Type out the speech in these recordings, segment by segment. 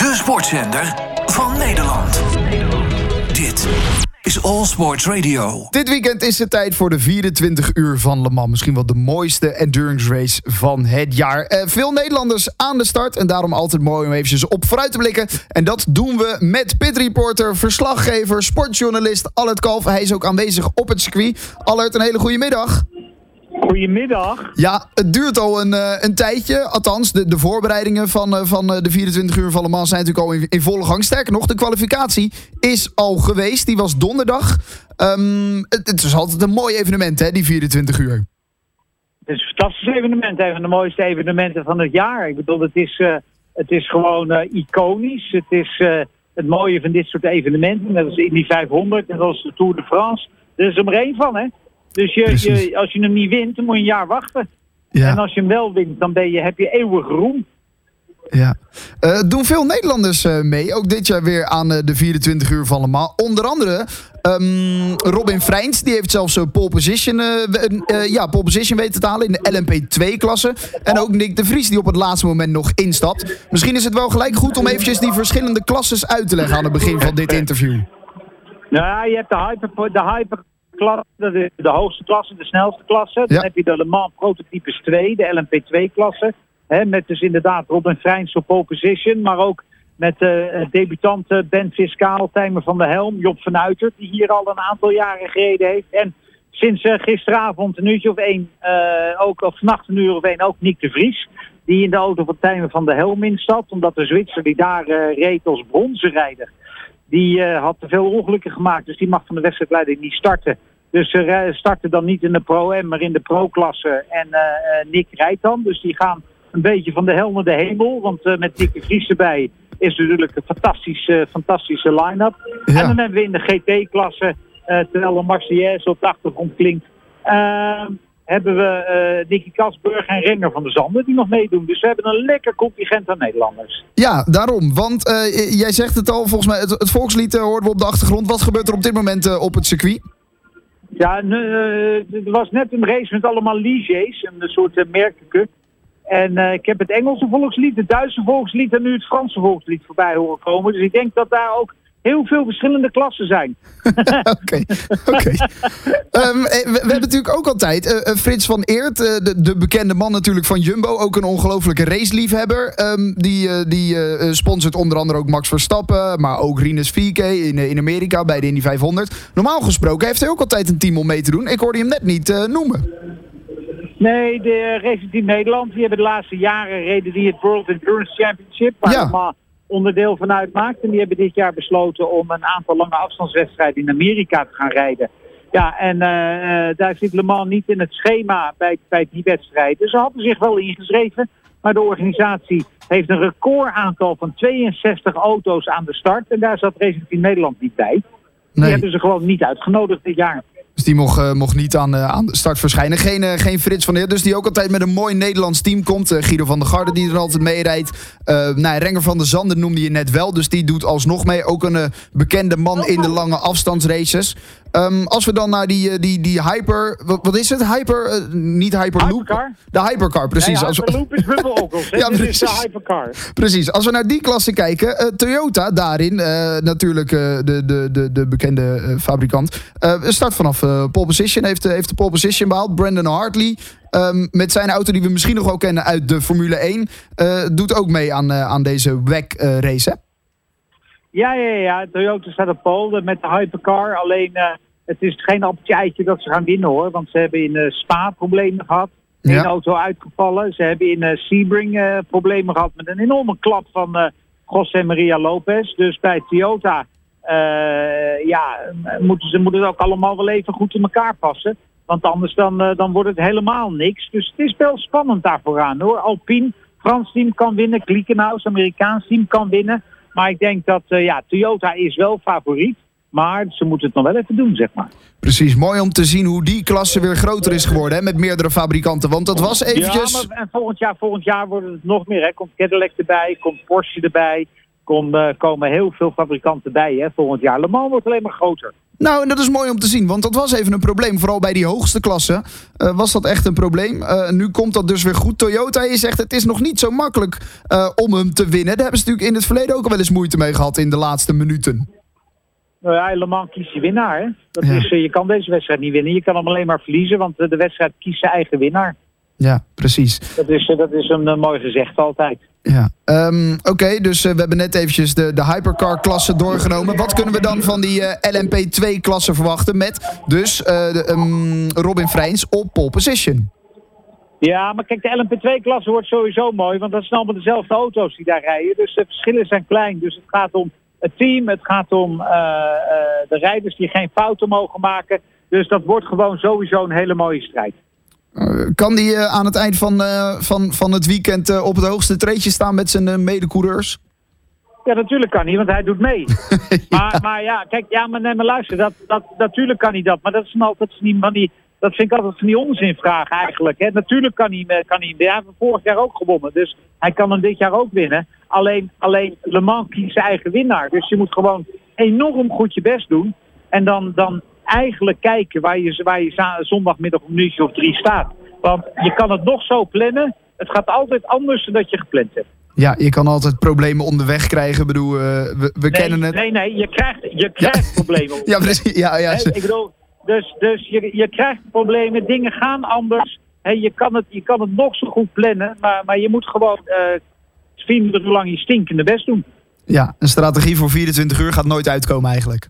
De sportzender van Nederland. Dit is All Sports Radio. Dit weekend is het tijd voor de 24 uur van Le Mans. Misschien wel de mooiste endurance race van het jaar. Eh, veel Nederlanders aan de start en daarom altijd mooi om eventjes op vooruit te blikken. En dat doen we met pitreporter, verslaggever, sportjournalist Allert Kalf. Hij is ook aanwezig op het circuit. Allert, een hele goede middag. Goedemiddag. Ja, het duurt al een, eh, een tijdje. Althans, de, de voorbereidingen van, eh, van eh, de 24 uur van Le Mans zijn natuurlijk al in, in volle gang. Sterker nog, de kwalificatie is al geweest. Die was donderdag. Ehm, het, het is altijd een mooi evenement, hè, die 24 uur. Het is een fantastisch evenement. Een van de mooiste evenementen van het jaar. Ik bedoel, het is, het is gewoon iconisch. Het is het mooie van dit soort evenementen. Net als Indy 500 en als de Tour de France. Er is er maar één van, hè. Dus je, als je hem niet wint, dan moet je een jaar wachten. En Ja, als je hem wel wint, dan ben je, heb je eeuwig roem. ja. Eh, doen veel Nederlanders eh, mee. Ook dit jaar weer aan eh, de 24 uur van Le Mans. Onder andere ehm, Robin Freins. Die heeft zelfs een pole position, ja, pole position weten te halen in de LMP2-klasse. En ook Nick de Vries die op het laatste moment nog instapt. Misschien is het wel gelijk goed om eventjes die verschillende klasses uit te leggen aan het begin van dit interview. Nou, je hebt de hyper, de dat is de hoogste klasse, de snelste klasse. Dan Ja. heb je de Le Mans Prototypes 2, de LMP2-klasse. hè, Met dus inderdaad Robin Freins op pole position, maar ook met eh debutant eh, Ben Fiscaal, Tijmer van der Helm, Job van Uitert, die hier al een aantal jaren gereden heeft. En sinds eh, gisteravond een uurtje of één, eh, ook, of vannacht een uur of één, ook Nick de Vries. Die in de auto van Tijmer van der Helm instapt, omdat de Zwitser die daar eh, reed als bronzenrijder, die eh, had te veel ongelukken gemaakt, dus die mag van de wedstrijdleiding niet starten. Dus ze starten dan niet in de Pro-M, maar in de Pro-klasse. En eh, eh, Nick rijdt dan. Dus die gaan een beetje van de hel naar de hemel. Want eh, met Nick de Vries erbij is natuurlijk een fantastische, fantastische line-up. Ja. En dan hebben we in de GT-klasse, terwijl de Marseillaise op de achtergrond klinkt... eh, hebben we eh Nicky Kasburg en Renger van der Zanden die nog meedoen. Dus we hebben een lekker contingent aan Nederlanders. Ja, daarom. Want jij zegt het al, volgens mij, het, het volkslied eh, hoorden we op de achtergrond. Wat gebeurt er op dit moment op het circuit? Ja, eh, er was net een race met allemaal ligiers, een soort uh, merkencup. En eh, ik heb het Engelse volkslied, het Duitse volkslied en nu het Franse volkslied voorbij horen komen. Dus ik denk dat daar ook heel veel verschillende klassen zijn. Oké, oké. Ehm, eh, we, we hebben natuurlijk ook altijd eh, Frits van Eert, de, de bekende man natuurlijk van Jumbo. Ook een ongelofelijke raceliefhebber. Ehm, die die sponsort onder andere ook Max Verstappen, maar ook Rinus VK in, in Amerika bij de Indy 500. Normaal gesproken heeft hij ook altijd een team om mee te doen. Ik hoorde hem net niet noemen. Nee, de Racing Team Nederland, die hebben de laatste jaren reden die het World Endurance Championship, waar Ja. allemaal onderdeel van uitmaakt. En die hebben dit jaar besloten om een aantal lange afstandswedstrijden in Amerika te gaan rijden. Ja, en eh, eh, daar zit Le Mans niet in het schema bij, bij die wedstrijden. Ze hadden zich wel ingeschreven, maar de organisatie heeft een record aantal van 62 auto's aan de start. En daar zat Racing Team Nederland niet bij. Die hebben ze gewoon niet uitgenodigd dit jaar. Dus die mocht, eh, mocht niet aan, eh, aan de start verschijnen. Geen, eh, geen Frits van Eert. Dus die ook altijd met een mooi Nederlands team komt. Guido van der Garde die er altijd mee rijdt. Nou, Renger van der Zanden noemde je net wel. Dus die doet alsnog mee. Ook een bekende man in de lange afstandsraces. Ehm, als we dan naar die, eh, die, die hyper... Wat, wat is het? Hyper? eh, niet hyperloop? Hypercar? De hypercar, precies. Nee, Als we- Hyperloop is hè? Ja, Dit is de. Hypercar. Precies, als we naar die klasse kijken, eh, Toyota daarin, natuurlijk de, de, de, de bekende fabrikant, start vanaf pole position, heeft, heeft de pole position behaald. Brandon Hartley, ehm, met zijn auto die we misschien nog wel kennen uit de Formule 1, eh, doet ook mee aan, aan deze WEC race. Hè? Ja, ja, ja. Toyota staat op pole met de Hypercar. Alleen, eh, het is geen appeltje eitje dat ze gaan winnen hoor. Want ze hebben in eh, Spa problemen gehad. Eén Ja. auto uitgevallen. Ze hebben in eh, Sebring problemen gehad met een enorme klap van José Maria Lopez. Dus bij Toyota ja, moeten ze moeten het ook allemaal wel even goed in elkaar passen. Want anders dan, dan wordt het helemaal niks. Dus het is wel spannend daar vooraan hoor. Alpine, Frans team kan winnen. Glickenhaus, Amerikaans team kan winnen. Maar ik denk dat eh, ja, Toyota is wel favoriet. Maar ze moeten het nog wel even doen, zeg maar. Precies, mooi om te zien hoe die klasse weer groter is geworden hè, met meerdere fabrikanten. Want dat was eventjes... Ja, maar en volgend jaar, volgend jaar wordt het nog meer. Hè. Komt Cadillac erbij, komt Porsche erbij, kom, eh, komen heel veel fabrikanten bij hè, volgend jaar. Le Mans wordt alleen maar groter. Nou, en dat is mooi om te zien, want dat was even een probleem. Vooral bij die hoogste klasse eh, was dat echt een probleem. Eh, nu komt dat dus weer goed. Toyota, je zegt het is nog niet zo makkelijk om hem te winnen. Daar hebben ze natuurlijk in het verleden ook al wel eens moeite mee gehad in de laatste minuten. Nou ja, Le Mans kiest je winnaar. Hè? Dat Ja. is, je kan deze wedstrijd niet winnen. Je kan hem alleen maar verliezen, want de wedstrijd kiest zijn eigen winnaar. Ja, precies. Dat is, dat is een mooi gezegd altijd. Ja. Ehm, Oké, dus eh, we hebben net eventjes de, de hypercar-klasse doorgenomen. Wat kunnen we dan van die eh, LMP2-klasse verwachten met dus eh, de, ehm, Robin Freins op pole position? Ja, maar kijk, de LMP2-klasse wordt sowieso mooi, want dat zijn allemaal dezelfde auto's die daar rijden. Dus de verschillen zijn klein. Dus het gaat om het team, het gaat om de rijders die geen fouten mogen maken. Dus dat wordt gewoon sowieso een hele mooie strijd. Eh, kan die eh, aan het eind van, eh, van, van het weekend op het hoogste treedje staan met zijn medecoureurs? Ja, natuurlijk kan hij, want hij doet mee. maar, maar ja, kijk, ja, maar, nee, maar luister, dat, dat, natuurlijk kan hij dat. Maar dat is een altijd van die, van die, dat vind ik altijd van die onzinvragen eigenlijk. Hè. Natuurlijk kan hij, kan hij, hij heeft vorig jaar ook gewonnen, dus hij kan hem dit jaar ook winnen. Alleen, alleen Le Mans kiest zijn eigen winnaar. Dus je moet gewoon enorm goed je best doen. En dan, dan eigenlijk kijken waar je, waar je za- zondagmiddag om een uurtje of drie staat. Want je kan het nog zo plannen. Het gaat altijd anders dan dat je gepland hebt. Ja, je kan altijd problemen onderweg krijgen. Ik bedoel, eh, we, we Nee, kennen het. nee, nee, je krijgt, je krijgt problemen. Ja, precies. Ja, ja, ik bedoel, dus, dus je, je krijgt problemen, dingen gaan anders. Je, kan het, je kan het nog zo goed plannen, maar, maar je moet gewoon eh 24 uur lang je stinkende best doen. ja, een strategie voor 24 uur gaat nooit uitkomen eigenlijk.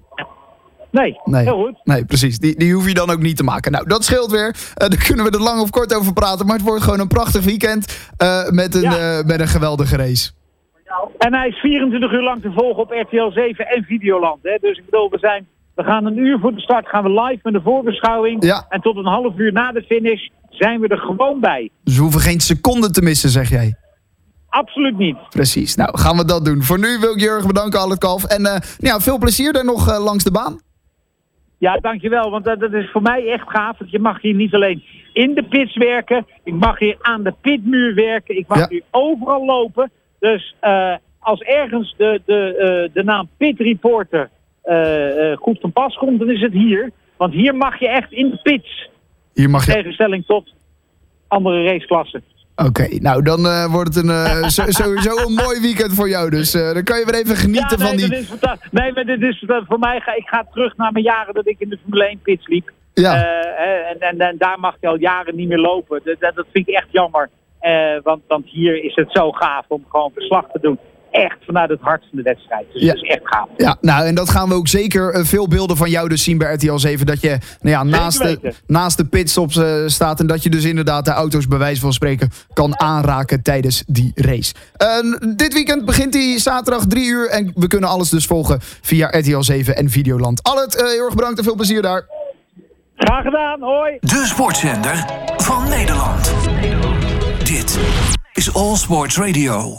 Nee, Nee. heel goed. Nee, precies. Die, die hoef je dan ook niet te maken. Nou, dat scheelt weer. Eh, daar kunnen we er lang of kort over praten. Maar het wordt gewoon een prachtig weekend eh, met, een, Ja. eh, met een geweldige race. En hij is 24 uur lang te volgen op RTL 7 en Videoland. Hè? Dus ik bedoel, we, zijn, we gaan een uur voor de start gaan we live met de voorbeschouwing. Ja. En tot een half uur na de finish zijn we er gewoon bij. Dus we hoeven geen seconde te missen, zeg jij. Absoluut niet. Precies. Nou, gaan we dat doen. Voor nu wil ik erg bedanken, Albert Kalf. En eh, ja, veel plezier daar nog langs de baan. Ja, dankjewel. Want dat, dat is voor mij echt gaaf. Want je mag hier niet alleen in de pits werken. Ik mag hier aan de pitmuur werken. Ik mag Ja. hier overal lopen. Dus eh, als ergens de, de, eh, de naam Pit Reporter eh, goed van pas komt, dan is het hier. Want hier mag je echt in de pits. Hier mag In tegenstelling tot andere raceklassen. Oké, nou dan eh, wordt het een, eh, sowieso een mooi weekend voor jou. Dus eh, dan kan je weer even genieten ja, van die... is. Nee, maar dit is, voor mij, ga, ik ga terug naar mijn jaren dat ik in de Formule 1 pits liep. Ja. En, en, en daar mag je al jaren niet meer lopen. Dat, dat, vind ik echt jammer. Want, want hier is het zo gaaf om gewoon verslag te doen. Echt vanuit het hart van de wedstrijd. Dus Ja. dat is echt gaaf. Ja, nou en dat gaan we ook zeker eh, veel beelden van jou dus zien bij RTL 7. Dat je nou ja, naast, de, naast de pitstops eh, staat en dat je dus inderdaad de auto's bij wijze van spreken kan aanraken tijdens die race. Dit weekend begint die zaterdag 3 uur en we kunnen alles dus volgen via RTL 7 en Videoland. Allet, eh, heel erg bedankt en veel plezier daar. Graag gedaan, hoi! De sportzender van Nederland. Dit is All Sports Radio.